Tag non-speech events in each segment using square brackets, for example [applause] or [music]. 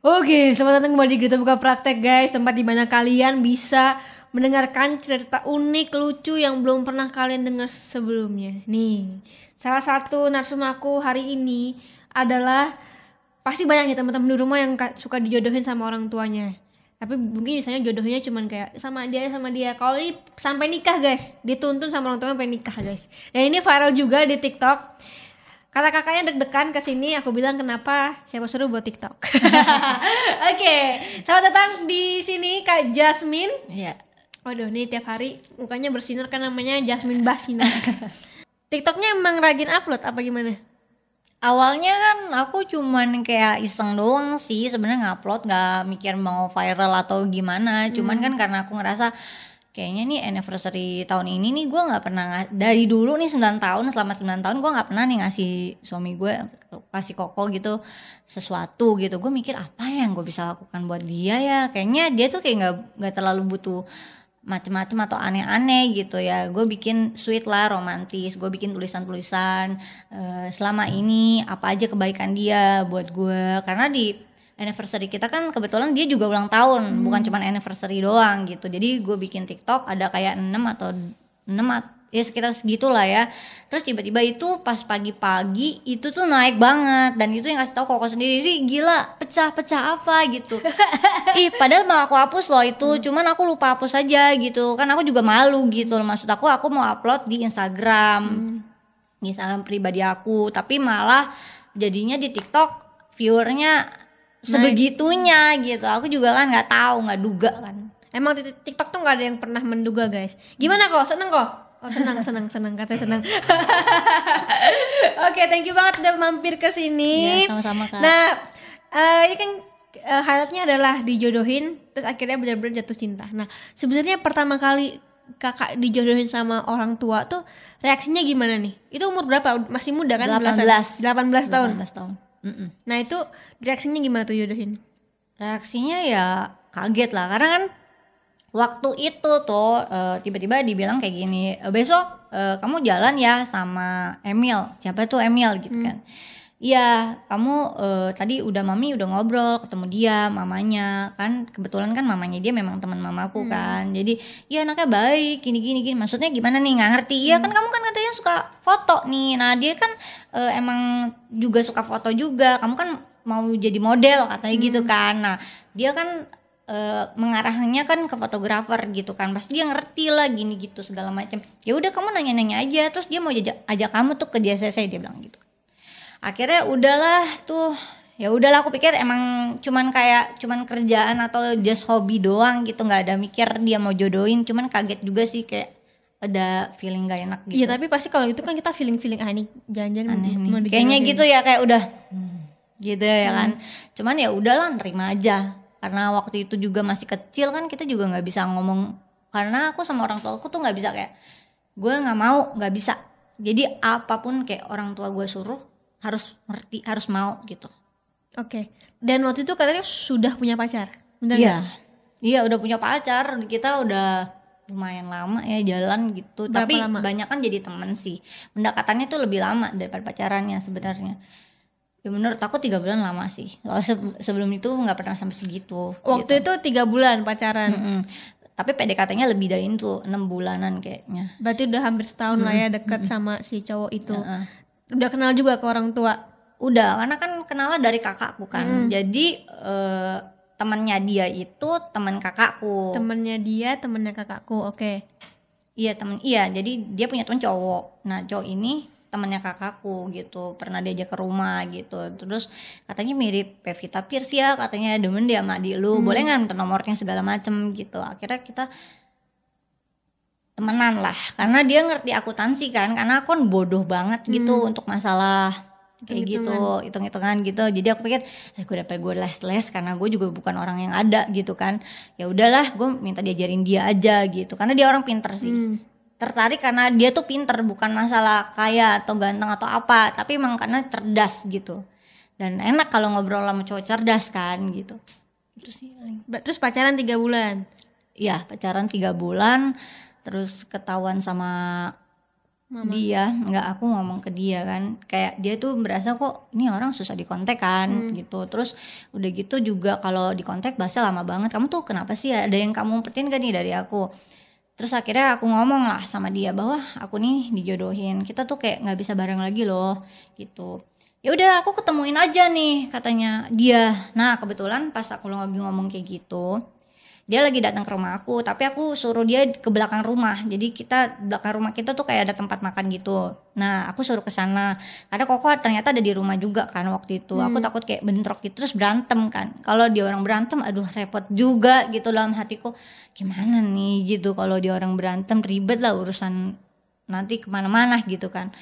Oke, selamat datang kembali di Kita Buka Praktek guys. Tempat di mana kalian bisa mendengarkan cerita unik, lucu yang belum pernah kalian dengar sebelumnya. Nih, salah satu narsum aku hari ini adalah Pasti banyak ya teman-teman di rumah yang ka- suka dijodohin sama orang tuanya. Tapi mungkin misalnya jodohnya cuman kayak sama dia sama dia. Kalau ini sampai nikah guys dituntun sama orang tuanya sampai nikah guys. Dan ini viral juga di TikTok Kata kakaknya deg-degan ke sini, aku bilang kenapa siapa suruh buat TikTok. [laughs] Oke, selamat datang di sini Kak Jasmine. Iya. Waduh, nih tiap hari mukanya bersinar kan namanya Jasmine Basina. [laughs] TikToknya emang rajin upload apa gimana? Awalnya kan aku cuman kayak iseng doang sih sebenarnya ngupload nggak mikir mau viral atau gimana. Cuman kan karena aku ngerasa kayaknya nih anniversary tahun ini nih gue nggak pernah dari dulu nih 9 tahun selama 9 tahun gue nggak pernah nih ngasih suami gue kasih koko gitu sesuatu gitu. Gue mikir apa yang gue bisa lakukan buat dia ya? Kayaknya dia tuh kayak nggak nggak terlalu butuh macem-macem atau aneh-aneh gitu ya. Gue bikin sweet lah romantis. Gue bikin tulisan-tulisan eh, selama ini apa aja kebaikan dia buat gue karena di anniversary kita kan kebetulan dia juga ulang tahun bukan cuma anniversary doang gitu. Jadi gue bikin tiktok ada kayak 6 atau 6 at- ya sekitar segitulah ya. Terus tiba-tiba itu pas pagi-pagi itu tuh naik banget dan itu yang kasih tahu koko sendiri "Ri, gila pecah-pecah apa? gitu. [laughs] Ih padahal mau aku hapus loh itu cuman aku lupa hapus aja gitu. Kan aku juga malu gitu loh maksud aku aku mau upload di Instagram. Di Instagram pribadi aku tapi malah jadinya di TikTok viewernya sebegitunya gitu aku juga kan nggak tahu nggak duga kan Emang di TikTok tuh nggak ada yang pernah menduga guys. Gimana kok? Seneng kok? Oh senang, [laughs] senang, senang, katanya senang. [laughs] Oke, thank you banget udah mampir ke sini. Ya, sama-sama, Kak. Nah, eh, ini kan eh, highlightnya adalah dijodohin, terus akhirnya benar-benar jatuh cinta. Nah, sebenarnya pertama kali kakak dijodohin sama orang tua tuh reaksinya gimana nih? Itu umur berapa? Masih muda kan? 18. Belasan? 18 tahun. 18 tahun Mm-mm. Nah, itu reaksinya gimana tuh jodohin? reaksinya ya kaget lah karena kan waktu itu tuh eh, tiba-tiba dibilang kayak gini "E, besok eh, kamu jalan ya sama Emil siapa tuh Emil gitu kan Iya, kamu eh, tadi udah mami udah ngobrol ketemu dia mamanya. Kan kebetulan kan mamanya dia memang teman mamaku kan. Jadi iya anaknya baik gini gini gini. Maksudnya gimana nih? Nggak ngerti. Iya kan kamu kan katanya suka foto nih. Nah dia kan eh, emang juga suka foto juga. Kamu kan mau jadi model katanya gitu kan. Nah dia kan eh, mengarahnya kan ke fotografer gitu kan. Pasti dia ngerti lah gini gitu segala macam. Ya udah kamu nanya-nanya aja. Terus dia mau ajak, ajak kamu tuh ke JCC dia bilang gitu akhirnya udahlah tuh ya udahlah aku pikir emang cuman kayak cuman kerjaan atau just hobi doang gitu nggak ada mikir dia mau jodohin cuman kaget juga sih kayak ada feeling gak enak gitu Iya, tapi pasti kalau itu kan kita feeling-feeling ah ini jangan-jangan aneh nih. mau Kayaknya gitu ya kayak udah hmm, gitu ya kan. Cuman ya udahlah nerima aja. Karena waktu itu juga masih kecil kan kita juga nggak bisa ngomong karena aku sama orang tua aku tuh nggak bisa kayak gue nggak mau nggak bisa. Jadi apa pun kayak orang tua gue suruh harus ngerti harus mau gitu. Oke. Dan waktu itu katanya sudah punya pacar. Benar Iya. Iya udah punya pacar kita udah lumayan lama ya jalan gitu Berapa tapi lama? banyak kan jadi temen sih pendekatannya tuh lebih lama daripada pacarannya sebenarnya ya menurut aku tiga bulan lama sih Soalnya se- sebelum itu nggak pernah sampai segitu Waktu gitu. itu tiga bulan pacaran. Mm-mm. tapi PDKT-nya lebih dari itu enam bulanan kayaknya Berarti udah hampir setahun lah ya deket sama si cowok itu. Heeh. Udah kenal juga ke orang tua. udah karena kan kenalnya dari kakakku kan jadi eh, temannya dia itu teman kakakku Temennya dia, temennya kakakku. Oke. Iya temen iya jadi dia punya temen cowok. Nah cowok ini temannya kakakku gitu pernah diajak ke rumah gitu terus katanya mirip Pevita Pierce ya katanya demen dia sama adik lu boleh nggak minta nomornya segala macem gitu akhirnya kita temenan lah. Karena dia ngerti akuntansi kan karena aku kan bodoh banget gitu untuk masalah kayak gitu hitung-hitungan gitu. Jadi aku pikir eh, gue dapet gue les-les karena gue juga bukan orang yang ada gitu kan. Ya udahlah gue minta diajarin dia aja gitu. Karena dia orang pinter sih. Hmm. tertarik karena dia tuh pinter bukan masalah kaya atau ganteng atau apa tapi emang karena cerdas gitu. Dan enak kalau ngobrol sama cowok cerdas kan gitu. Itu sih Terus pacaran tiga bulan. Iya pacaran tiga bulan terus ketahuan sama Mama. dia. Nggak aku ngomong ke dia kan. Kayak dia tuh berasa kok ini orang susah dikontak kan Hmm. gitu. Terus udah gitu juga kalau dikontak bahasa lama banget. Kamu tuh kenapa sih? Ada yang kamu umpetin gak nih dari aku? Terus akhirnya aku ngomong lah sama dia bahwa aku nih dijodohin. Kita tuh kayak nggak bisa bareng lagi loh gitu. Ya udah aku ketemuin aja nih katanya dia. Nah kebetulan pas aku lagi ngomong kayak gitu dia lagi datang ke rumah aku tapi aku suruh dia ke belakang rumah. Jadi kita belakang rumah kita tuh kayak ada tempat makan gitu. Nah aku suruh ke sana. Karena koko ternyata ada di rumah juga kan waktu itu. Aku takut kayak bentrok gitu terus berantem kan. Kalau dia orang berantem aduh repot juga gitu dalam hatiku. Gimana nih gitu kalau dia orang berantem ribet lah urusan nanti ke mana-mana gitu kan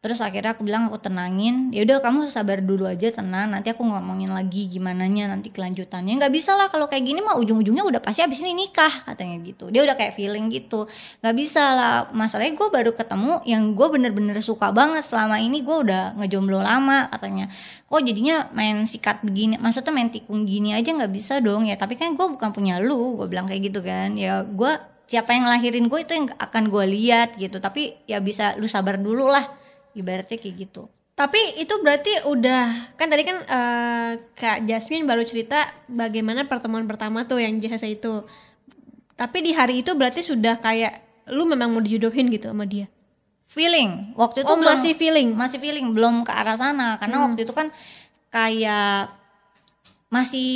terus akhirnya aku bilang aku tenangin. Ya udah kamu sabar dulu aja tenang. Nanti aku ngomongin lagi gimana nya nanti kelanjutannya. Nggak bisa lah kalau kayak gini mah ujung-ujungnya udah pasti abis ini nikah katanya gitu. Dia udah kayak feeling gitu. Nggak bisa lah. Masalahnya gue baru ketemu yang gue bener-bener suka banget. Selama ini gue udah ngejomblo lama katanya. Kok jadinya main sikat begini? Maksudnya main tikung gini aja nggak bisa dong. Ya tapi kan gue bukan punya lu gue bilang kayak gitu kan. Ya gue siapa yang ngelahirin gue itu yang akan gue lihat gitu. Tapi ya bisa lu sabar dulu lah ibaratnya kayak gitu Tapi itu berarti udah kan tadi kan eh, Kak Jasmine baru cerita bagaimana pertemuan pertama tuh yang jasa itu. Tapi di hari itu berarti sudah kayak lu memang mau dijodohin gitu sama dia. feeling waktu itu oh belum masih feeling. masih feeling belum ke arah sana karena waktu itu kan kayak masih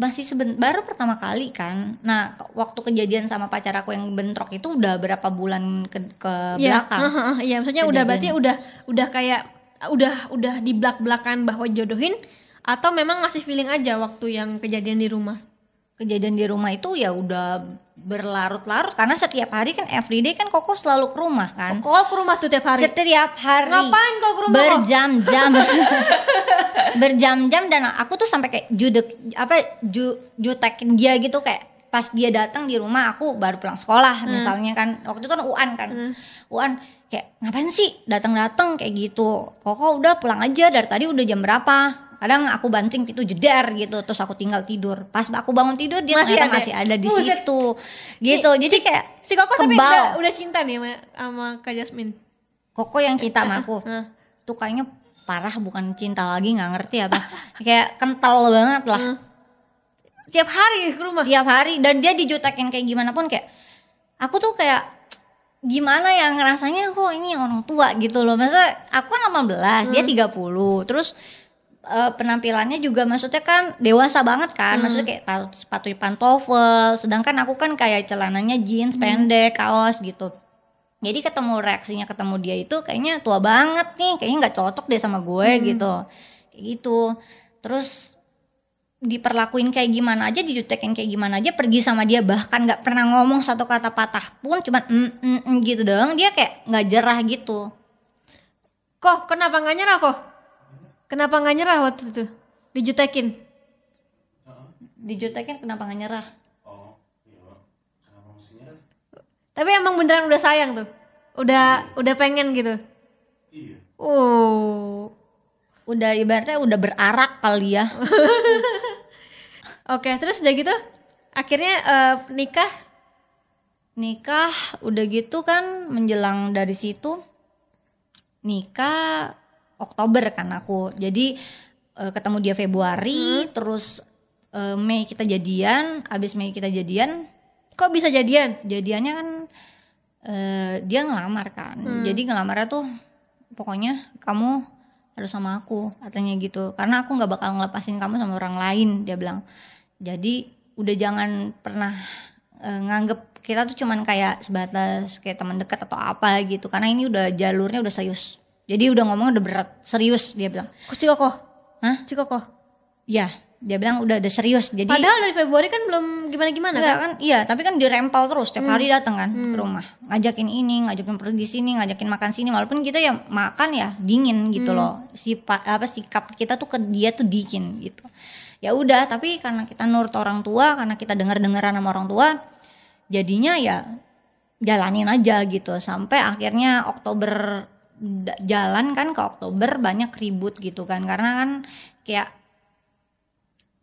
masih seben, baru pertama kali kan. Nah waktu kejadian sama pacar aku yang bentrok itu udah berapa bulan ke, ke Iya, belakang? ah, ah, ah, iya maksudnya udah berarti udah udah kayak udah udah di belak-belakan bahwa jodohin atau memang masih feeling aja waktu yang kejadian di rumah. Kejadian di rumah itu ya udah berlarut-larut. Karena setiap hari kan everyday kan koko selalu ke rumah kan. Kok ke rumah tuh tiap hari? setiap hari. Ngapain kau ke rumah? kok? berjam-jam. [laughs] Berjam-jam dan aku tuh sampai kayak judek apa ju, jutekin dia gitu. Kayak pas dia datang di rumah aku baru pulang sekolah misalnya kan. Waktu itu kan UAN kan. UAN kayak ngapain sih datang-datang? Kayak gitu. Koko udah pulang aja. Dari tadi udah jam berapa kadang aku banting itu jeder gitu terus aku tinggal tidur pas aku bangun tidur dia Masih ada? masih ada di Buset. situ gitu jadi kayak Si Koko tapi kebal. udah, udah cinta nih sama, sama Kak Jasmine. koko yang cinta sama aku tuh kayaknya parah bukan cinta lagi nggak ngerti apa kayak kental banget lah tiap hari ke rumah. tiap hari dan dia dijutekin kayak gimana pun kayak aku tuh kayak gimana ya ngerasanya kok ini orang tua gitu loh masa aku kan 18 dia 30 terus eh, penampilannya juga maksudnya kan dewasa banget kan maksudnya kayak pa- sepatu pantofel sedangkan aku kan kayak celananya jeans pendek kaos gitu. Jadi ketemu reaksinya ketemu dia itu kayaknya tua banget nih kayaknya nggak cocok deh sama gue gitu. Kayak gitu. Terus diperlakuin kayak gimana aja dijutekin kayak gimana aja pergi sama dia. Bahkan nggak pernah ngomong satu kata patah pun cuman mm, mm, mm gitu doang. Dia kayak nggak jerah gitu. Kok kenapa nggak nyerah kok? Kenapa nggak nyerah waktu itu? Dijutekin. dijutekin kenapa nggak nyerah Oh, iya. Kenapa mesti nyerah? Tapi emang beneran udah sayang tuh. Udah udah pengen gitu. Iya. Oh. udah ibaratnya udah berarak kali ya [laughs] Oke, terus udah gitu akhirnya eh, nikah nikah udah gitu kan menjelang dari situ nikah Oktober kan aku. Jadi eh, ketemu dia Februari terus eh, Mei kita jadian abis Mei kita jadian kok bisa jadian? jadiannya kan eh, dia ngelamar kan. Jadi ngelamarnya tuh pokoknya kamu harus sama aku katanya gitu. Karena aku nggak bakal ngelepasin kamu sama orang lain dia bilang. Jadi udah jangan pernah eh, nganggep kita tuh cuman kayak sebatas kayak teman dekat atau apa gitu. Karena ini udah jalurnya udah serius jadi udah ngomong udah berat serius dia bilang. Kok Cikoko? Hah? Cikoko. ya dia bilang udah ada serius jadi Padahal dari Februari kan belum gimana-gimana Enggak kan? kan? Iya tapi kan dirempel terus tiap hari datang kan ke rumah. Ngajakin ini ngajakin pergi sini ngajakin makan sini walaupun kita ya makan ya dingin gitu loh. Si apa sikap kita tuh ke dia tuh dingin gitu. Ya udah tapi karena kita nurut orang tua karena kita dengar dengaran sama orang tua jadinya ya jalanin aja gitu. Sampai akhirnya Oktober jalan kan ke Oktober banyak ribut gitu kan karena kan kayak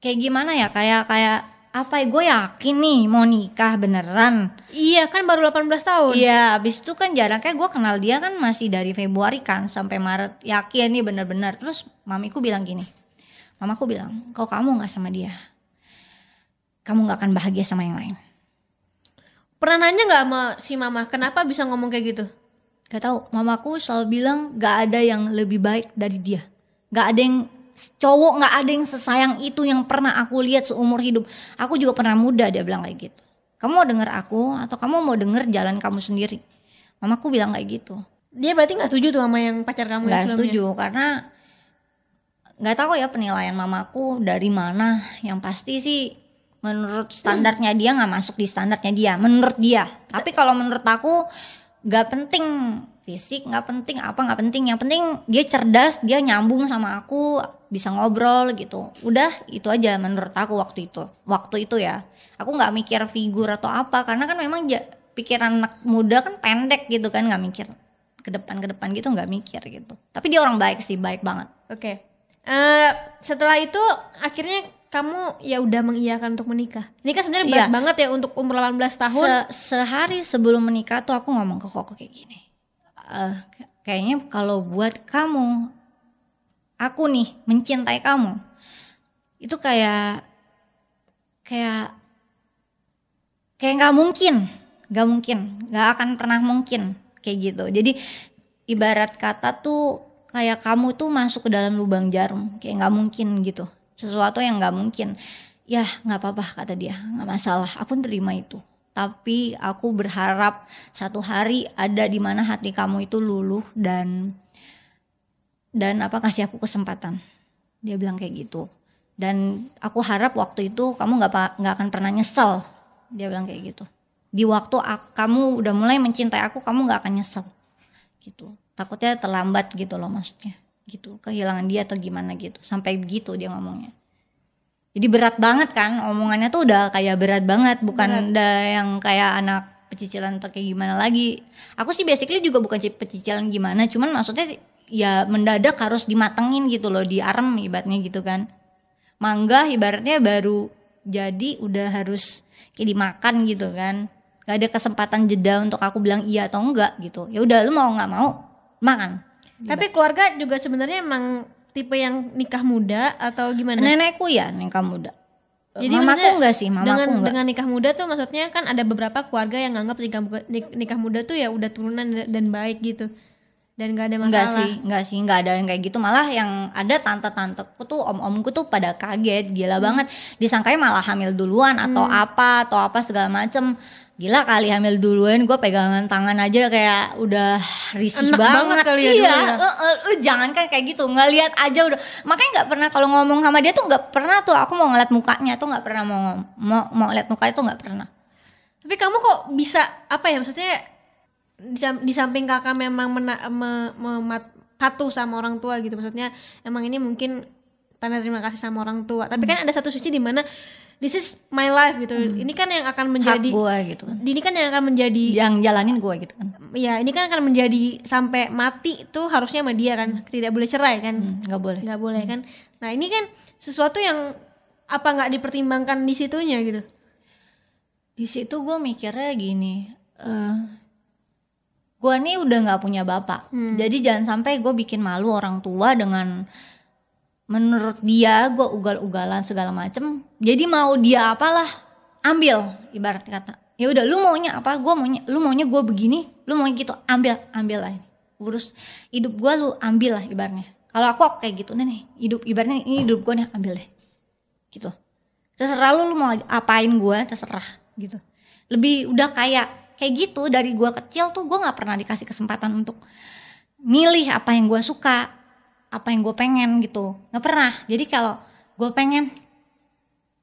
kayak gimana ya kayak kayak apa ya gue yakin nih mau nikah beneran Iya kan baru 18 tahun. Iya, abis itu kan jaraknya gue kenal dia kan masih dari Februari kan sampai Maret. Yakin nih bener-bener. Terus mamiku bilang gini, mamaku bilang, kalau kamu nggak sama dia, kamu nggak akan bahagia sama yang lain. Pernah nanya nggak sama si mama kenapa bisa ngomong kayak gitu? Gak tahu, mamaku selalu bilang gak ada yang lebih baik dari dia. Gak ada yang cowok gak ada yang sesayang itu yang pernah aku lihat seumur hidup. Aku juga pernah muda dia bilang kayak gitu. Kamu mau denger aku atau kamu mau denger jalan kamu sendiri? Mamaku bilang kayak gitu. Dia berarti nggak setuju tuh sama yang pacar kamu yang nggak sebelumnya? setuju karena nggak tahu ya penilaian mamaku dari mana yang pasti sih menurut standarnya dia nggak masuk di standarnya dia menurut dia tapi kalau menurut aku nggak penting fisik nggak penting apa nggak penting. Yang penting dia cerdas dia nyambung sama aku bisa ngobrol gitu. Udah itu aja menurut aku waktu itu. Waktu itu ya. Aku nggak mikir figur atau apa karena kan memang ja- pikiran anak muda kan pendek gitu kan nggak mikir ke depan ke depan gitu nggak mikir gitu. Tapi dia orang baik sih baik banget. Oke. Eh, setelah itu akhirnya kamu ya udah mengiyakan untuk menikah. Ini kan sebenarnya berat Iya. banget ya untuk umur 18 tahun. Se- sehari sebelum menikah tuh aku ngomong ke koko kayak gini Eh, kayaknya kalau buat kamu aku nih mencintai kamu itu kayak kayak kayak nggak mungkin nggak mungkin nggak akan pernah mungkin kayak gitu jadi ibarat kata tuh kayak kamu tuh masuk ke dalam lubang jarum kayak nggak mungkin gitu sesuatu yang nggak mungkin. Ya nggak apa-apa kata dia. Nggak masalah aku terima itu. Tapi aku berharap satu hari ada di mana hati kamu itu luluh dan dan apa kasih aku kesempatan. Dia bilang kayak gitu. Dan aku harap waktu itu kamu nggak nggak akan pernah nyesel. Dia bilang kayak gitu. Di waktu ak- kamu udah mulai mencintai aku kamu nggak akan nyesel. Gitu. Takutnya terlambat gitu loh maksudnya gitu kehilangan dia atau gimana gitu. Sampai begitu dia ngomongnya. Jadi berat banget kan omongannya tuh udah kayak berat banget. Bukan udah yang kayak anak pecicilan atau kayak gimana lagi. Aku sih basically juga bukan ci- pecicilan gimana cuman maksudnya ya mendadak harus dimatengin gitu loh diarem ibaratnya gitu kan. Mangga ibaratnya baru jadi udah harus kayak dimakan gitu kan. Gak ada kesempatan jeda untuk aku bilang iya atau enggak gitu. Ya udah lu mau nggak mau makan Tapi keluarga juga sebenarnya emang tipe yang nikah muda atau gimana? nenekku ya nikah muda Jadi mamaku enggak sih mamaku dengan enggak dengan nikah muda tuh maksudnya kan ada beberapa keluarga yang nganggap nikah nikah muda tuh ya udah turunan dan baik gitu. Dan gak ada masalah. Enggak sih, enggak sih, enggak ada yang kayak gitu. Malah yang ada tante-tanteku tuh, om-omku tuh pada kaget, gila Hmm. banget. Disangkanya malah hamil duluan atau apa, atau apa segala macem. Gila kali hamil duluan, gue pegangan tangan aja kayak udah risih Enak banget. banget kali ya iya, ya. eh, eh, lu jangan kan kayak gitu, nggak lihat aja udah. Makanya nggak pernah kalau ngomong sama dia tuh nggak pernah tuh aku mau ngeliat mukanya tuh nggak pernah mau mau mau ngeliat mukanya tuh nggak pernah. Tapi kamu kok bisa apa ya maksudnya di, sam- di samping kakak memang mena, me- memat- patuh sama orang tua gitu maksudnya emang ini mungkin tanda terima kasih sama orang tua. Tapi kan ada satu sisi di mana this is my life gitu. Ini kan yang akan Hak menjadi gue gitu kan. ini kan yang akan menjadi Yang jalanin gue gitu kan. ya ini kan akan menjadi sampai mati tuh harusnya sama dia kan tidak boleh cerai kan Hmm, Nggak boleh. nggak boleh kan nah ini kan sesuatu yang apa nggak dipertimbangkan di situnya gitu di situ gue mikirnya gini eh gue nih udah nggak punya bapak Hmm. jadi jangan sampai gue bikin malu orang tua dengan menurut dia gue ugal-ugalan segala macem. Jadi mau dia apalah ambil ibarat kata. Ya udah lu maunya apa? Gue maunya lu maunya gue begini lu maunya gitu. Ambil ambil lah urus hidup gue lu ambil lah ibaratnya. Kalau aku, kayak gitu. Nih hidup ibaratnya ini hidup gue nih ambil deh. Gitu. Terserah lu, lu mau apain gue terserah gitu. Lebih udah kayak kayak gitu. Dari gue kecil tuh gue nggak pernah dikasih kesempatan untuk milih apa yang gue suka apa yang gue pengen gitu. Nggak pernah. Jadi kalau gue pengen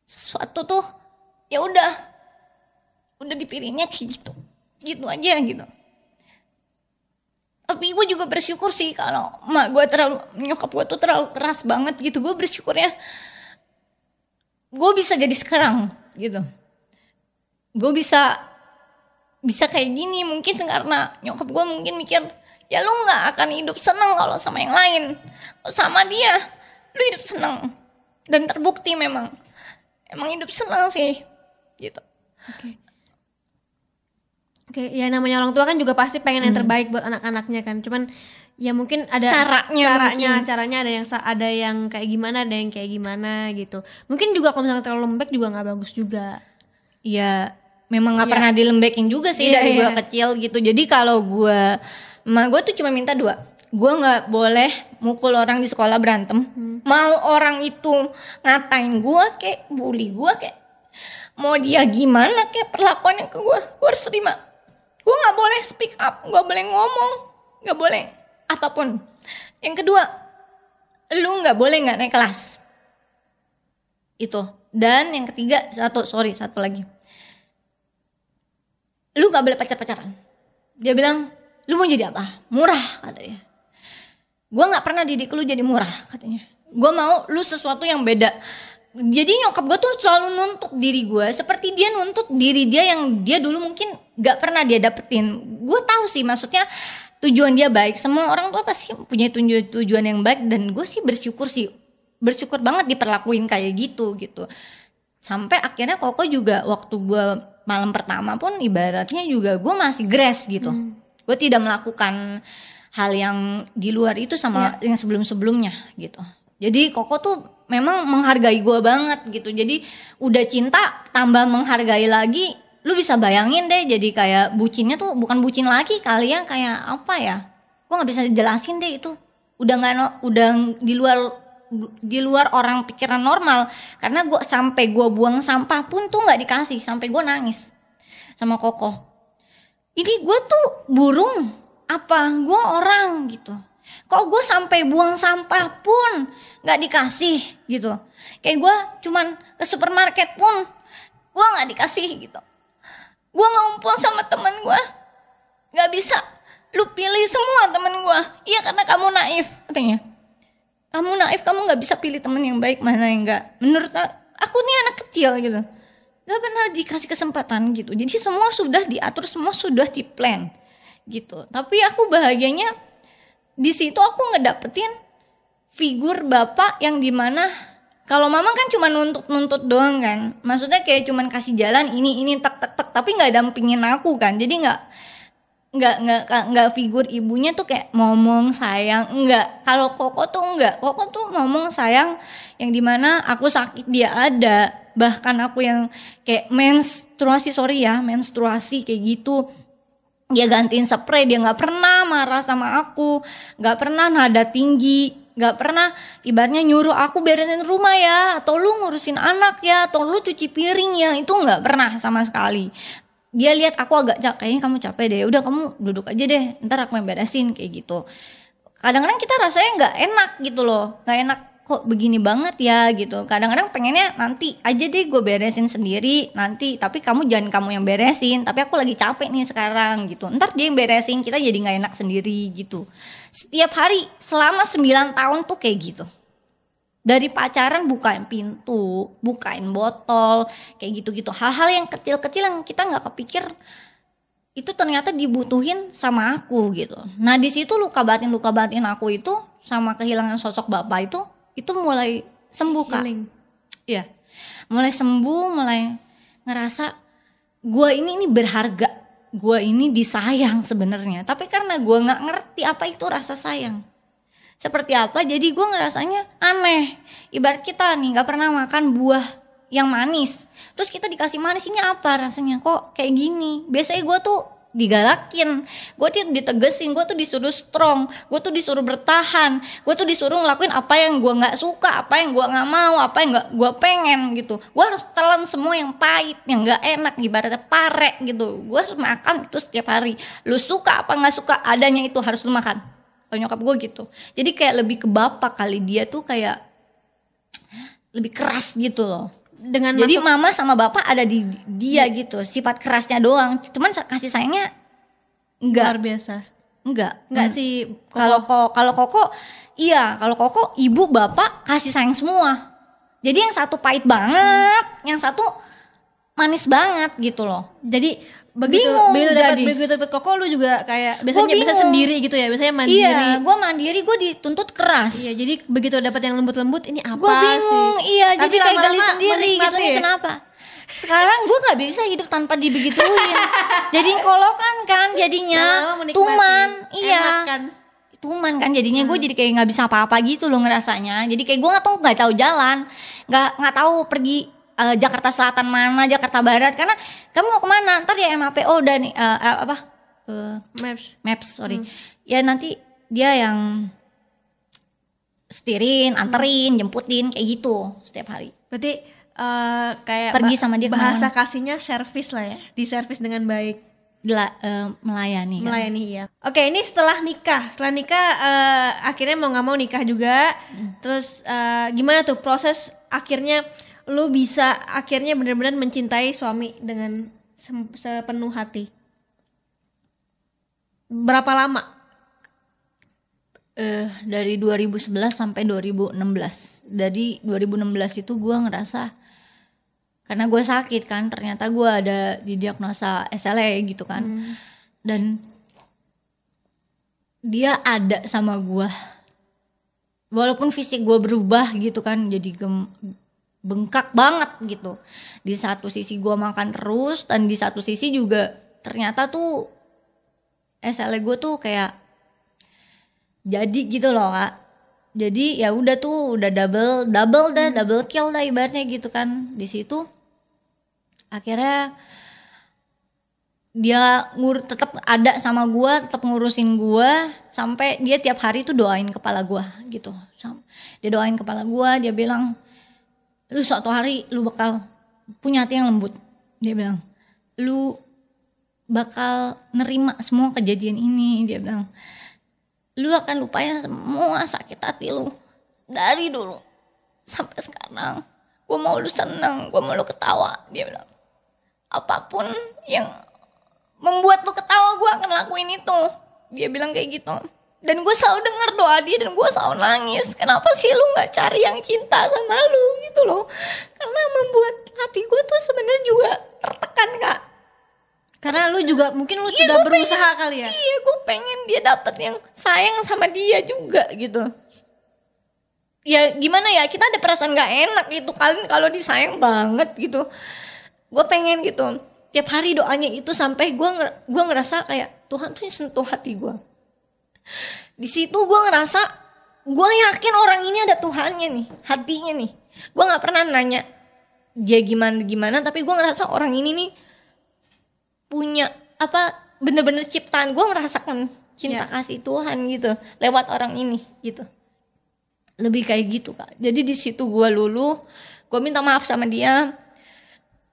sesuatu tuh ya udah. Udah dipilihnya kayak gitu. Gitu aja gitu. Tapi gue juga bersyukur sih kalau mak gue terlalu nyokap gue tuh terlalu keras banget gitu. Gue bersyukurnya gue bisa jadi sekarang gitu. Gue bisa bisa kayak gini mungkin karena nyokap gue mungkin mikir ya lu nggak akan hidup seneng kalau sama yang lain Kalau sama dia lu hidup seneng dan terbukti memang emang hidup senang sih gitu Oke, ya namanya orang tua kan juga pasti pengen yang terbaik buat anak-anaknya kan. Cuman ya mungkin ada Caranya caranya, mungkin. caranya ada yang ada yang kayak gimana, ada yang kayak gimana gitu. Mungkin juga kalau misalnya terlalu lembek juga nggak bagus juga. Iya, memang nggak Iya. pernah dilembekin juga sih Iya, dari gue iya. kecil gitu. Jadi kalau gue, emak gue tuh cuma minta dua. Gue nggak boleh mukul orang di sekolah berantem. Mau orang itu ngatain gue kayak bully gue kayak mau dia gimana kayak perlakuannya ke gue, gue harus terima. Gue nggak boleh speak up, gue boleh ngomong, nggak boleh apa pun. Yang kedua, lu nggak boleh nggak naik kelas. Itu. Dan yang ketiga, satu sorry satu lagi lu gak boleh pacar-pacaran. Dia bilang, lu mau jadi apa? Murah katanya. Gue gak pernah didik lu jadi murah katanya. Gue mau lu sesuatu yang beda. Jadi nyokap gue tuh selalu nuntut diri gue seperti dia nuntut diri dia yang dia dulu mungkin gak pernah dia dapetin. Gue tahu sih maksudnya tujuan dia baik. Semua orang tuh pasti punya tujuan tujuan yang baik dan gue sih bersyukur sih bersyukur banget diperlakuin kayak gitu gitu sampai akhirnya Koko juga waktu gue malam pertama pun ibaratnya juga gue masih grass gitu gue tidak melakukan hal yang di luar itu sama yang sebelum sebelumnya gitu. Jadi Koko tuh memang menghargai gue banget gitu. Jadi udah cinta tambah menghargai lagi lu bisa bayangin deh jadi kayak bucinnya tuh bukan bucin lagi kali ya kayak apa ya? Gue nggak bisa jelasin deh itu. Udah nggak no- udah di luar di luar orang pikiran normal. Karena gua sampai gua buang sampah pun tuh nggak dikasih sampai gua nangis sama koko ini gua tuh burung. Apa? Gua orang gitu. Kok gue sampai buang sampah pun nggak dikasih gitu. Kayak gua cuman ke supermarket pun gua nggak dikasih gitu. Gua ngumpul sama temen gua. Nggak bisa. Lu pilih semua temen gua. Iya karena kamu naif katanya. Kamu naif kamu nggak bisa pilih temen yang baik mana yang enggak menurut aku nih anak kecil gitu nggak pernah dikasih kesempatan gitu. Jadi semua sudah diatur semua sudah di plan gitu. Tapi aku bahagianya di situ aku ngedapetin figur bapak yang di mana kalau mama kan cuma nuntut-nuntut doang kan. Maksudnya kayak cuman kasih jalan ini ini tek tek tek tapi nggak dampingin aku kan. Jadi nggak nggak nggak nggak figur ibunya tuh kayak ngomong sayang enggak kalau koko tuh enggak koko tuh ngomong sayang yang di mana aku sakit dia ada bahkan aku yang kayak menstruasi sorry ya menstruasi kayak gitu. Dia gantiin spray dia nggak pernah marah sama aku nggak pernah nada tinggi nggak pernah ibaratnya nyuruh aku beresin rumah ya atau lu ngurusin anak ya atau lu cuci piring ya itu nggak pernah sama sekali. Dia lihat aku agak capek kayaknya kamu capek deh udah kamu duduk aja deh ntar aku yang beresin kayak gitu. Kadang-kadang kita rasanya nggak enak gitu loh nggak enak kok begini banget ya gitu. Kadang-kadang pengennya nanti aja deh gue beresin sendiri nanti. Tapi kamu jangan kamu yang beresin. Tapi aku lagi capek nih sekarang gitu. Ntar dia yang beresin kita jadi nggak enak sendiri gitu. Setiap hari selama 9 tahun tuh kayak gitu. Dari pacaran bukain pintu, bukain botol, kayak gitu-gitu. Hal-hal yang kecil-kecil yang kita nggak kepikir itu ternyata dibutuhin sama aku gitu. Nah di situ luka batin luka batin aku itu sama kehilangan sosok bapak itu itu mulai sembuh kak. Healing. Iya, mulai sembuh, mulai ngerasa gua ini ini berharga, gua ini disayang sebenarnya. Tapi karena gua nggak ngerti apa itu rasa sayang. Seperti apa jadi gue ngerasanya aneh. Ibarat kita nih nggak pernah makan buah yang manis. Terus kita dikasih manis ini apa rasanya? Kok kayak gini? Biasanya gue tuh digalakin. Gue tuh ditegesin gue tuh disuruh strong gue tuh disuruh bertahan gue tuh disuruh ngelakuin apa yang gue nggak suka apa yang gue nggak mau apa yang nggak gue pengen gitu. Gue harus telan semua yang pahit yang nggak enak ibaratnya pare gitu. Gue harus makan itu setiap hari. Lu suka apa nggak suka adanya itu harus lu makan. Kalau nyokap gue gitu. Jadi kayak lebih ke bapak kali dia tuh kayak lebih keras gitu loh Dengan jadi masuk mama sama bapak ada di dia gitu sifat kerasnya doang. Cuman kasih sayangnya enggak. Luar biasa. enggak. Enggak Hmm. sih kalau kok kalau koko iya. Kalau koko ibu bapak kasih sayang semua. Jadi yang satu pahit banget yang satu manis banget gitu loh. Jadi begitu begitu dapat begitu dapat koko lu juga kayak biasanya bisa sendiri gitu ya biasanya mandiri. Iya gue mandiri gue dituntut keras. Iya jadi begitu dapat yang lembut-lembut ini apa gua bingung, sih? iya Tapi jadi kayak gali sendiri gitu ya. kenapa? Sekarang gue nggak bisa hidup tanpa dibegituin. [laughs] Jadi kolokan kan jadinya tuman iya. Tuman kan jadinya hmm. gue jadi kayak nggak bisa apa-apa gitu loh ngerasanya. Jadi kayak gue nggak tahu nggak tahu jalan. Nggak nggak tahu pergi uh, Jakarta Selatan mana, Jakarta Barat karena kamu mau ke mana ntar ya MAPO dan uh, uh, apa uh, Maps Maps sorry hmm. ya nanti dia yang setirin, hmm. anterin, hmm. jemputin kayak gitu setiap hari. Berarti uh, kayak pergi sama dia ke mana? bahasa kasihnya service lah ya, di service dengan baik. Uh, melayani. Kan? Melayani ya. Oke, ini setelah nikah. Setelah nikah uh, akhirnya mau nggak mau nikah juga. Hmm. Terus uh, gimana tuh proses akhirnya lu bisa akhirnya benar-benar mencintai suami dengan sepenuh hati? Berapa lama? Eh uh, dari 2011 sampai 2016. Dari 2016 itu gua ngerasa karena gue sakit kan, ternyata gue ada didiagnosa SLE gitu kan. Hmm. Dan dia ada sama gue walaupun fisik gue berubah gitu kan jadi gem bengkak banget gitu. Di satu sisi gue makan terus dan di satu sisi juga ternyata tuh SL gue tuh kayak jadi gitu loh kak. Jadi ya udah tuh udah double double dah hmm. double kill dah ibaratnya gitu kan di situ. Akhirnya dia ngur tetap ada sama gue tetap ngurusin gue sampai dia tiap hari tuh doain kepala gue gitu dia doain kepala gue dia bilang lu suatu hari lu bakal punya hati yang lembut. Dia bilang lu bakal nerima semua kejadian ini dia bilang. Lu akan lupain semua sakit hati lu dari dulu sampai sekarang. Gua mau lu seneng gua mau lu ketawa dia bilang. Apa pun yang membuat lu ketawa gua akan lakuin itu dia bilang kayak gitu dan gue selalu denger doa dia dan gue selalu nangis. Kenapa sih lu nggak cari yang cinta sama lu gitu loh? Karena membuat hati gue tuh sebenarnya juga tertekan kak. Karena lu juga mungkin lu iya, sudah berusaha pengen, kali ya? Iya gue pengen dia dapet yang sayang sama dia juga gitu. Ya gimana ya? Kita ada perasaan gak enak gitu kalian kalau disayang banget gitu. Gue pengen gitu. Tiap hari doanya itu sampai gue gue ngerasa kayak Tuhan tuh sentuh hati gue di situ gue ngerasa gue yakin orang ini ada Tuhannya nih, hatinya nih. Gue nggak pernah nanya dia gimana gimana, tapi gue ngerasa orang ini nih punya apa bener-bener ciptaan. Gue merasakan cinta yeah. kasih Tuhan gitu lewat orang ini gitu. Lebih kayak gitu kak. Jadi di situ gue lulu gue minta maaf sama dia.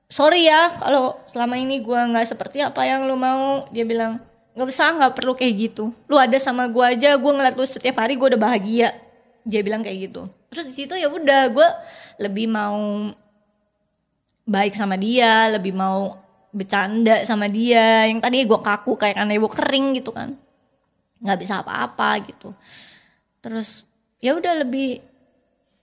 Sorry ya kalau selama ini gue nggak seperti apa yang lo mau dia bilang nggak usah nggak perlu kayak gitu. Lu ada sama gue aja gue ngeliat lu setiap hari gue udah bahagia. Dia bilang kayak gitu. Terus di situ ya udah gue lebih mau baik sama dia lebih mau bercanda sama dia. Yang tadi gue kaku kayak karena gue kering gitu kan. Nggak bisa apa-apa gitu. Terus ya udah lebih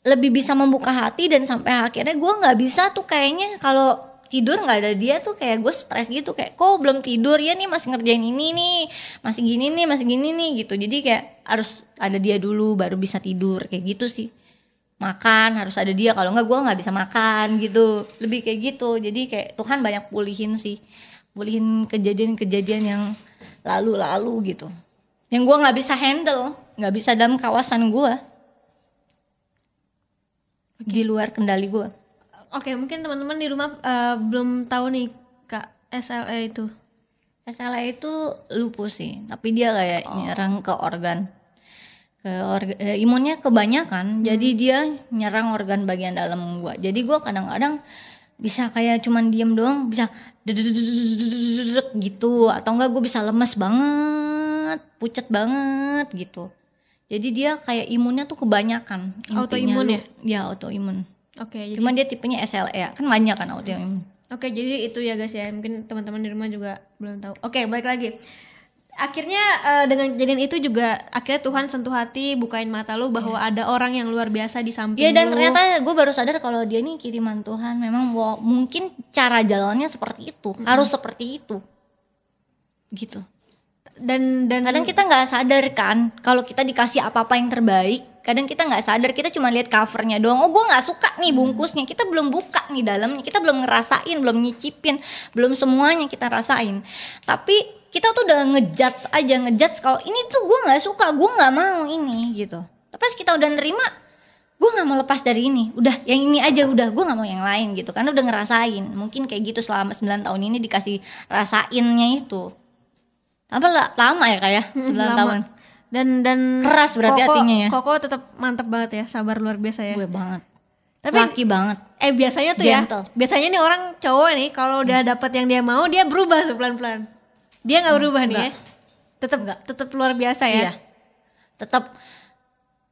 lebih bisa membuka hati dan sampai akhirnya gue nggak bisa tuh kayaknya kalau tidur nggak ada dia tuh kayak gue stres gitu kayak kok belum tidur? Ya nih masih ngerjain ini nih masih gini nih masih gini nih gitu. Jadi kayak harus ada dia dulu baru bisa tidur kayak gitu sih. Makan harus ada dia. Kalau nggak gue nggak bisa makan gitu. Lebih kayak gitu. Jadi kayak Tuhan banyak pulihin sih. Pulihin kejadian-kejadian yang lalu-lalu gitu. Yang gue nggak bisa handle nggak bisa dalam kawasan gue. Di luar kendali gue oke okay, mungkin teman-teman di rumah uh, belum tahu nih kak SLE itu. SLE itu lupus sih tapi dia kayak oh. nyerang ke organ. Ke orga, eh, imunnya kebanyakan hmm. jadi dia nyerang organ bagian dalam gua. Jadi gua kadang-kadang bisa kayak cuman diem doang bisa gitu. Atau enggak gue bisa lemes banget pucat banget gitu. Jadi dia kayak imunnya tuh kebanyakan autoimun ya? Ya autoimun. Oke, jadi Cuman dia tipenya SLE kan banyak kan autoimun. Oke, jadi itu ya guys ya. Mungkin teman-teman di rumah juga belum tahu. Oke, balik lagi. Akhirnya eh, dengan kejadian itu juga akhirnya Tuhan sentuh hati, bukain mata lu bahwa ada orang yang luar biasa di samping Iya dan lu. ternyata gue baru sadar kalau dia ini kiriman Tuhan. Memang wow, mungkin cara jalannya seperti itu, harus seperti itu. gitu Dan dan kadang kita nggak sadar kan kalau kita dikasih apa-apa yang terbaik kadang kita nggak sadar kita cuma lihat covernya doang. Oh gue nggak suka nih bungkusnya. Kita belum buka nih dalamnya. Kita belum ngerasain belum nyicipin belum semuanya kita rasain. Tapi kita tuh udah ngejudge aja ngejudge kalau ini tuh gue nggak suka gue nggak mau ini gitu. Tapi pas kita udah nerima gue nggak mau lepas dari ini. Udah yang ini aja udah gue nggak mau yang lain gitu. Karena udah ngerasain. Mungkin kayak gitu selama 9 tahun ini dikasih rasainnya itu. Apa lah lama ya kayak Hmm, 9 lama. tahun dan dan Keras berarti Koko- hatinya ya. Koko tetap mantap banget ya, sabar luar biasa ya. gue banget Tapi laki banget eh biasanya tuh Gentle. ya, biasanya nih orang cowok nih kalau udah dapet yang dia mau dia berubah tuh pelan-pelan. Dia nggak berubah nih ya. Tetap tetap luar biasa ya. Iya. Tetap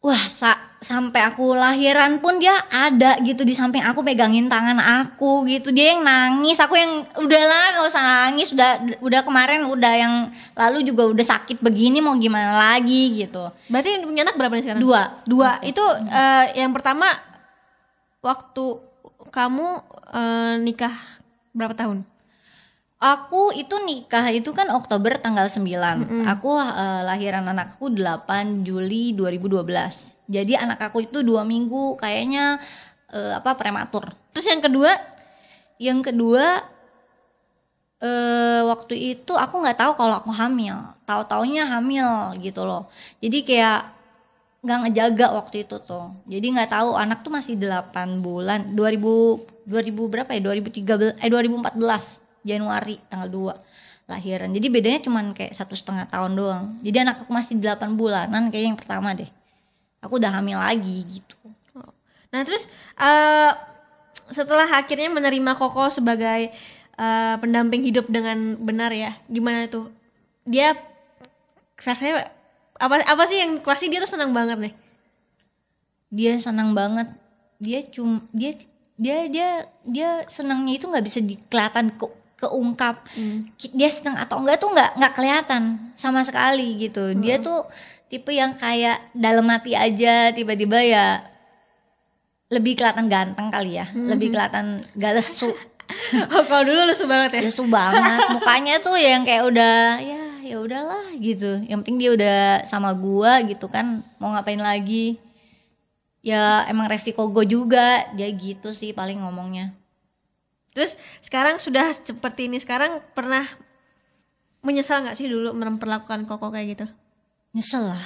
wah sa- sampai aku lahiran pun dia ada gitu di samping aku pegangin tangan aku gitu. Dia yang nangis, aku yang udahlah gak usah nangis. Udah udah kemarin udah yang lalu juga udah sakit begini mau gimana lagi gitu. Berarti punya anak berapa nih sekarang? Dua. Dua. Itu eh, yang pertama waktu kamu eh, nikah berapa tahun? Aku itu nikah itu kan Oktober tanggal 9. Aku eh, lahiran anakku 8 Juli 2012. Jadi anak aku itu dua minggu kayaknya eh, apa prematur. Terus yang kedua Yang kedua eh waktu itu aku nggak tahu kalau aku hamil. Tahu taunya hamil gitu loh. Jadi kayak nggak ngejaga waktu itu tuh. Jadi nggak tahu anak tuh masih 8 bulan. 2000 2000 berapa ya? 2013 eh 2014 Januari tanggal 2 lahiran. Jadi bedanya cuman kayak satu setengah tahun doang. Jadi anak aku masih 8 bulanan kayak yang pertama deh. Aku udah hamil lagi gitu. Nah terus eh setelah akhirnya menerima Koko sebagai eh, pendamping hidup dengan benar ya, gimana tuh? Dia rasanya apa apa sih yang pasti dia tuh senang banget nih. dia senang banget dia cum dia dia dia dia senangnya itu nggak bisa dikelihatan ke keungkap. Ki- dia senang atau enggak tuh nggak nggak kelihatan sama sekali gitu. Dia tuh tipe yang kayak dalam hati aja tiba-tiba ya lebih kelihatan ganteng kali ya. Lebih kelihatan gak lesu. [laughs] Oh kalau dulu lusu banget ya. lesu banget. Mukanya tuh yang kayak udah ya ya udahlah gitu. Yang penting dia udah sama gua gitu kan mau ngapain lagi? Ya emang resiko gue juga. Dia gitu sih paling ngomongnya Terus sekarang sudah seperti ini sekarang pernah menyesal nggak sih dulu memperlakukan Koko kayak gitu? nyesel lah.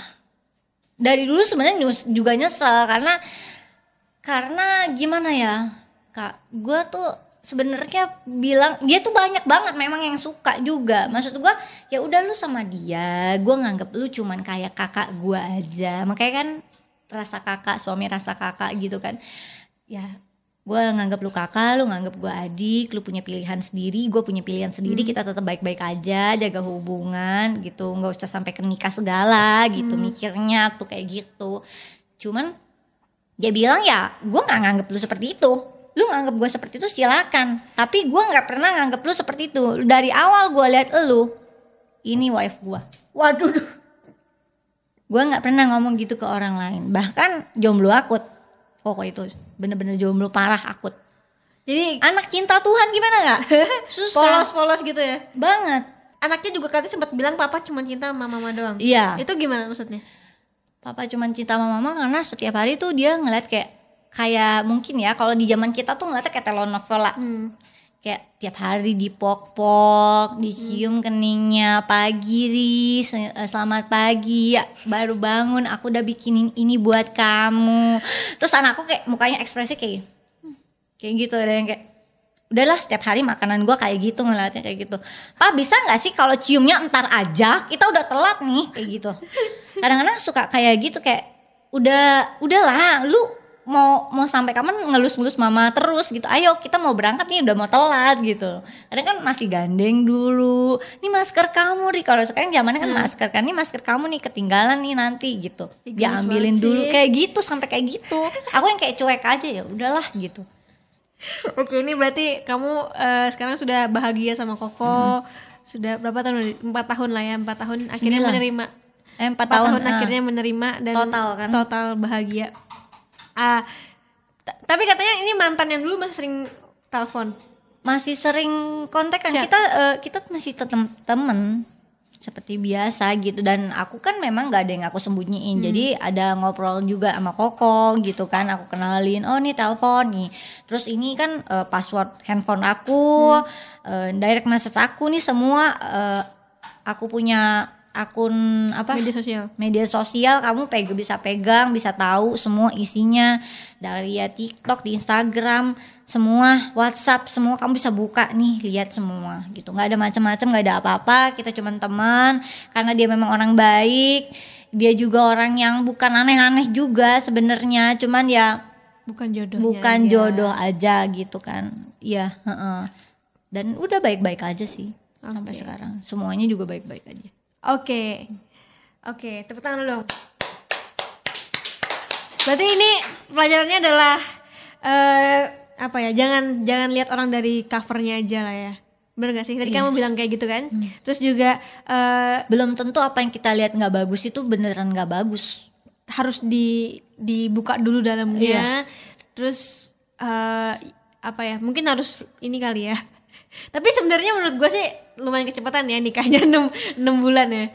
Dari dulu sebenarnya juga nyesel karena karena gimana ya kak? Gue tuh sebenarnya bilang dia tuh banyak banget memang yang suka juga. Maksud gue ya udah lu sama dia gue nganggep lu cuman kayak kakak gue aja. Makanya kan rasa kakak suami rasa kakak gitu kan. Ya gue nganggep lu kakak lu nganggep gue adik lu punya pilihan sendiri gue punya pilihan sendiri kita tetap baik-baik aja jaga hubungan gitu. Nggak usah sampai ke nikah segala gitu. Mikirnya tuh kayak gitu. Cuman dia bilang ya gue nggak nganggep lu seperti itu. Lu nganggep gue seperti itu silakan. Tapi gue nggak pernah nganggep lu seperti itu. Dari awal gue lihat lu ini wife gue Waduh. gue nggak pernah ngomong gitu ke orang lain. Bahkan jomblo akut. Kok itu bener-bener jomblo parah akut Jadi anak cinta Tuhan gimana nggak [laughs] susah polos-polos gitu ya. banget Anaknya juga katanya sempat bilang papa cuma cinta sama mama doang. iya Itu gimana maksudnya? papa cuman cinta sama mama karena setiap hari tuh dia ngeliat kayak kayak mungkin ya kalau di zaman kita tuh ngeliatnya kayak telenovela Hmm. Kayak tiap hari dipok-pok, dicium keningnya, pagi Riz, eh, selamat pagi, ya, baru bangun, aku udah bikinin ini buat kamu. Terus anakku kayak mukanya ekspresi kayak, "Hmm," kayak gitu, ada yang kayak, udahlah setiap hari makanan gua kayak gitu ngeliatnya kayak gitu. Pak bisa nggak sih kalau ciumnya entar aja, kita udah telat nih kayak gitu. [laughs] Kadang-kadang suka kayak gitu kayak, udah, udahlah, lu mau mau sampai kapan ngelus-ngelus mama terus gitu ayo kita mau berangkat nih udah mau telat gitu kadang kan masih gandeng dulu ini masker kamu ri kalau sekarang zamannya kan masker kan ini masker kamu nih ketinggalan nih nanti gitu dia ambilin dulu kayak gitu sampai kayak gitu aku yang kayak cuek aja ya udahlah gitu Oke, ini berarti kamu eh, sekarang sudah bahagia sama Koko. Sudah berapa tahun? Empat tahun lah ya, empat tahun akhirnya Sembilan. menerima. eh, empat Empat tahun, tahun, ah. akhirnya menerima dan Total kan? total bahagia. Ah, t- tapi katanya ini mantan yang dulu masih sering telepon. masih sering kontak kan Chat. kita eh, kita masih tetap temen seperti biasa gitu dan aku kan memang gak ada yang aku sembunyiin Hmm. jadi ada ngobrol juga sama Koko gitu kan aku kenalin oh nih telepon nih terus ini kan eh, password handphone aku Hmm. eh, direct message aku nih semua eh, aku punya akun apa Media sosial. media sosial kamu peg bisa pegang bisa tahu semua isinya dari ya TikTok di Instagram semua WhatsApp semua kamu bisa buka nih lihat semua gitu nggak ada macam-macam nggak ada apa-apa kita cuman teman karena dia memang orang baik dia juga orang yang bukan aneh-aneh juga sebenarnya cuman ya Bukan jodohnya. bukan aja. jodoh aja gitu kan iya heeh. dan udah baik-baik aja sih sampai Oke. sekarang semuanya juga baik-baik aja Oke. Oke, tepuk tangan dulu. Berarti ini pelajarannya adalah eh apa ya? Jangan jangan lihat orang dari covernya aja lah ya. Bener gak sih? Tadi kamu Yes. bilang kayak gitu kan? Terus juga eh belum tentu apa yang kita lihat nggak bagus itu beneran nggak bagus harus di dibuka dulu dalamnya. Terus eh apa ya? Mungkin harus ini kali ya. Tapi sebenarnya menurut gue sih lumayan kecepatan ya nikahnya [laughs] 6, 6 bulan ya.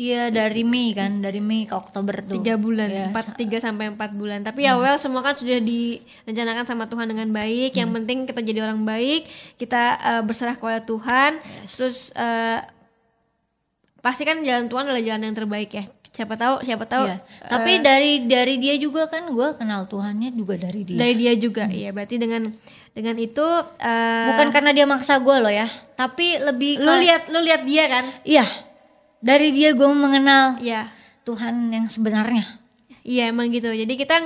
Iya dari Mei kan, dari Mei ke Oktober tuh. tiga bulan Iya, empat tiga sampai empat bulan. Tapi ya well semua kan sudah direncanakan sama Tuhan dengan baik. Yang penting kita jadi orang baik kita eh, berserah kepada Tuhan. Terus eh, pasti kan jalan Tuhan adalah jalan yang terbaik ya siapa tahu siapa tahu Iya. Tapi dari dari dia juga kan gue kenal Tuhannya juga dari dia. dari dia juga iya berarti dengan dengan itu eh, Bukan karena dia maksa gue loh ya, tapi lebih lu lihat lu lihat dia kan Iya. Dari dia gue mengenal iya Tuhan yang sebenarnya. Iya emang gitu. Jadi kita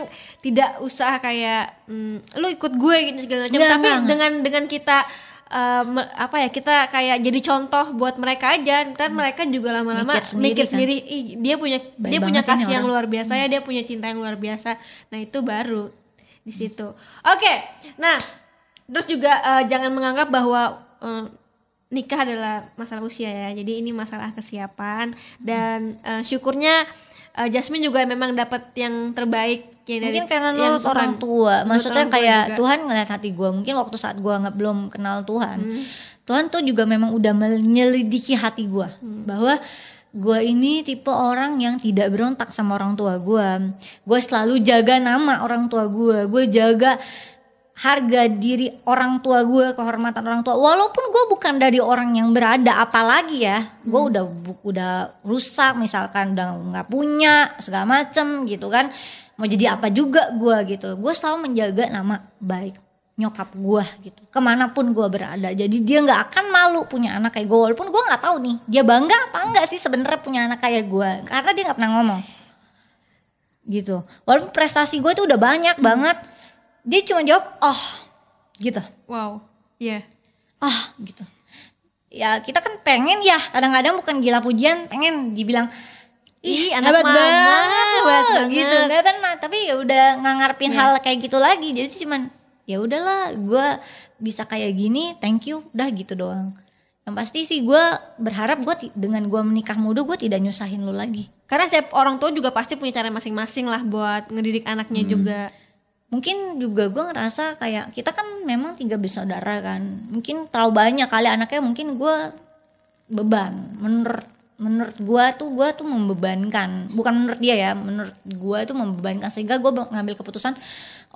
tidak usah kayak mm, lu ikut gue gitu segala macam. Tapi nggak, nggak. dengan dengan kita me- apa ya kita kayak jadi contoh buat mereka aja. Ntar mereka juga lama-lama Mikir mikir sendiri sendiri, kan. "Ih, dia punya Baik dia punya kasih yang orang." luar biasa ya, dia punya cinta yang luar biasa. Nah itu baru di situ. Oke, nah terus juga eh, jangan menganggap bahwa eh, nikah adalah masalah usia ya. Jadi ini masalah kesiapan dan eh, syukurnya eh, Jasmine juga memang dapat yang terbaik ya dari Mungkin karena yang orang tua, maksudnya orang tua kayak juga. Tuhan ngeliat hati gue. Mungkin waktu saat gue nggak belum kenal Tuhan, Hmm. Tuhan tuh juga memang udah menyelidiki hati gue Hmm. bahwa gue ini tipe orang yang tidak berontak sama orang tua gue. Gue selalu jaga nama orang tua gue. Gue jaga harga diri orang tua gue, kehormatan orang tua. Walaupun gue bukan dari orang yang berada, apalagi ya, gue Hmm. udah bu- udah rusak, misalkan udah nggak punya segala macem gitu kan. Mau jadi apa juga gue gitu. Gue selalu menjaga nama baik nyokap gue gitu. Ke mana pun gue berada. Jadi dia nggak akan malu punya anak kayak gue. Walaupun gue nggak tahu nih, dia bangga apa enggak sih sebenarnya punya anak kayak gue. Karena dia nggak pernah ngomong gitu. Walaupun prestasi gue tuh udah banyak banget, dia cuma jawab oh gitu, Wow. Iya. ah gitu. Ya kita kan pengen ya kadang-kadang bukan gila pujian, pengen dibilang Ih, Ih, anak hebat banget, loh," banget. gitu. Nggak pernah, tapi ya udah nggak ngarepin Iya. hal kayak gitu lagi. Jadi cuman ya udahlah, gue bisa kayak gini, thank you, udah gitu doang. Yang pasti sih gue berharap gue dengan gue menikah muda gue tidak nyusahin lu lagi. Karena setiap orang tua juga pasti punya cara masing-masing lah buat ngedidik anaknya Hmm. juga. Mungkin juga gue ngerasa kayak kita kan memang tiga bersaudara kan. Mungkin terlalu banyak kali anaknya mungkin gue beban. Menurut menurut gue tuh gue tuh membebankan. Bukan menurut dia ya menurut gue tuh membebankan. Sehingga gue ngambil keputusan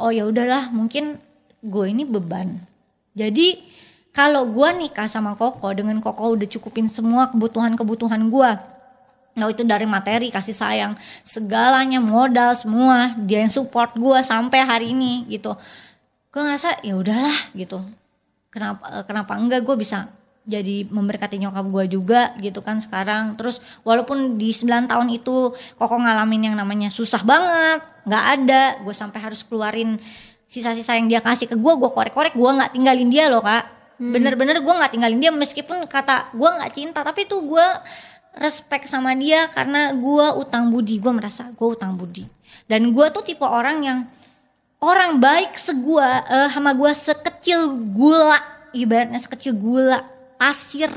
oh ya udahlah mungkin gue ini beban. Jadi kalau gue nikah sama Koko dengan Koko udah cukupin semua kebutuhan kebutuhan gue Nggak itu dari materi, kasih sayang, segalanya modal semua dia yang support gue sampai hari ini gitu. Gue ngerasa ya udahlah gitu. Kenapa eh, kenapa enggak gue bisa jadi memberkati nyokap gue juga gitu kan sekarang. Terus walaupun di 9 tahun itu Koko ngalamin yang namanya susah banget, nggak ada, gue sampai harus keluarin sisa-sisa yang dia kasih ke gue, gue korek-korek, gue nggak tinggalin dia loh kak. Bener-bener gue nggak tinggalin dia meskipun kata gue nggak cinta, tapi tuh gue respect sama dia karena gue utang budi gue merasa gue utang budi. Dan gue tuh tipe orang yang orang baik segua eh, sama gue sekecil gula ibaratnya sekecil gula pasir.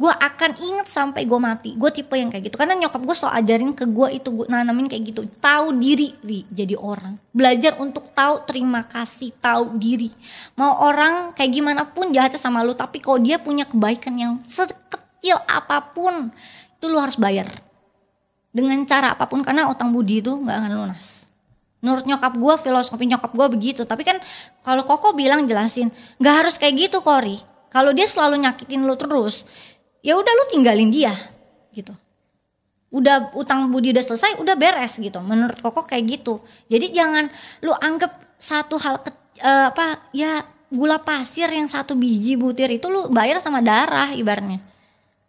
Gue akan inget sampai gue mati. Gue tipe yang kayak gitu. Karena nyokap gue selalu ajarin ke gue itu gue nanamin kayak gitu. Tahu diri Ri, jadi orang. Belajar untuk tahu terima kasih tahu diri. Mau orang kayak gimana pun jahatnya sama lu tapi kalau dia punya kebaikan yang sekecil sekecil apa pun itu lu harus bayar. Dengan cara apa pun karena utang budi itu nggak akan lunas. Menurut nyokap gue filosofi nyokap gue begitu. Tapi kan kalau koko bilang jelasin nggak harus kayak gitu kori. Kalau dia selalu nyakitin lu terus ya udah lu tinggalin dia gitu. Udah utang budi udah selesai udah beres gitu. Menurut koko kayak gitu. Jadi jangan lu anggap satu hal ke, eh, apa ya gula pasir yang satu biji butir itu lu bayar sama darah ibaratnya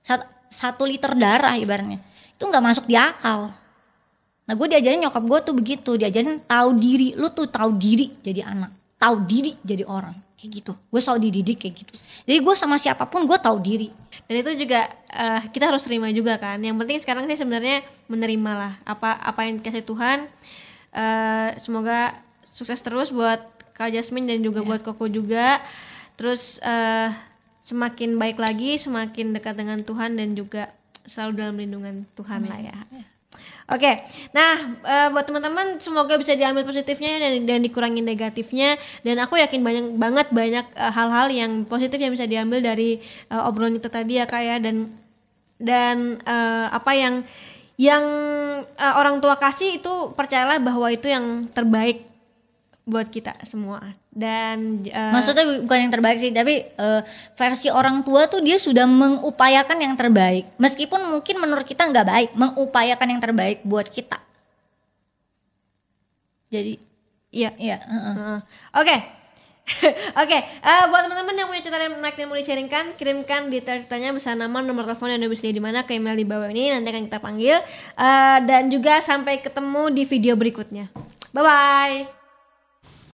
satu, satu liter darah ibaratnya. Itu nggak masuk di akal. Nah gue diajarin nyokap gue tuh begitu. Diajarin tahu diri. Lu tuh tahu diri jadi anak. Tahu diri jadi orang. Kayak gitu. Gue selalu dididik kayak gitu. Jadi gue sama siapa pun gue tahu diri. Dan itu juga eh, kita harus terima juga kan. Yang penting sekarang sih sebenarnya menerima lah apa apa yang dikasih Tuhan. Eh, semoga sukses terus buat Kak Jasmine dan juga buat Koko juga. Terus eh, semakin baik lagi semakin dekat dengan Tuhan dan juga selalu dalam lindungan Tuhan lah ya. Oke, nah eh, buat teman-teman semoga bisa diambil positifnya dan dan dikurangi negatifnya. Dan aku yakin banyak banget banyak eh, hal-hal yang positif yang bisa diambil dari eh, obrolan kita tadi ya kak ya. Dan dan eh, apa yang yang eh, orang tua kasih itu percayalah bahwa itu yang terbaik buat kita semua dan eh, Maksudnya bu- bukan yang terbaik sih, tapi eh, versi orang tua tuh dia sudah mengupayakan yang terbaik. Meskipun mungkin menurut kita nggak baik, mengupayakan yang terbaik buat kita. Jadi, iya iya. heeh. Heeh. Oke. [laughs] Oke, eh, buat teman-teman yang punya cerita yang menarik dan mau di-sharingkan, kirimkan detail-detailnya bersama nama, nomor telepon dan domisili di mana ke email di bawah ini nanti akan kita panggil Eh, dan juga sampai ketemu di video berikutnya. Bye bye.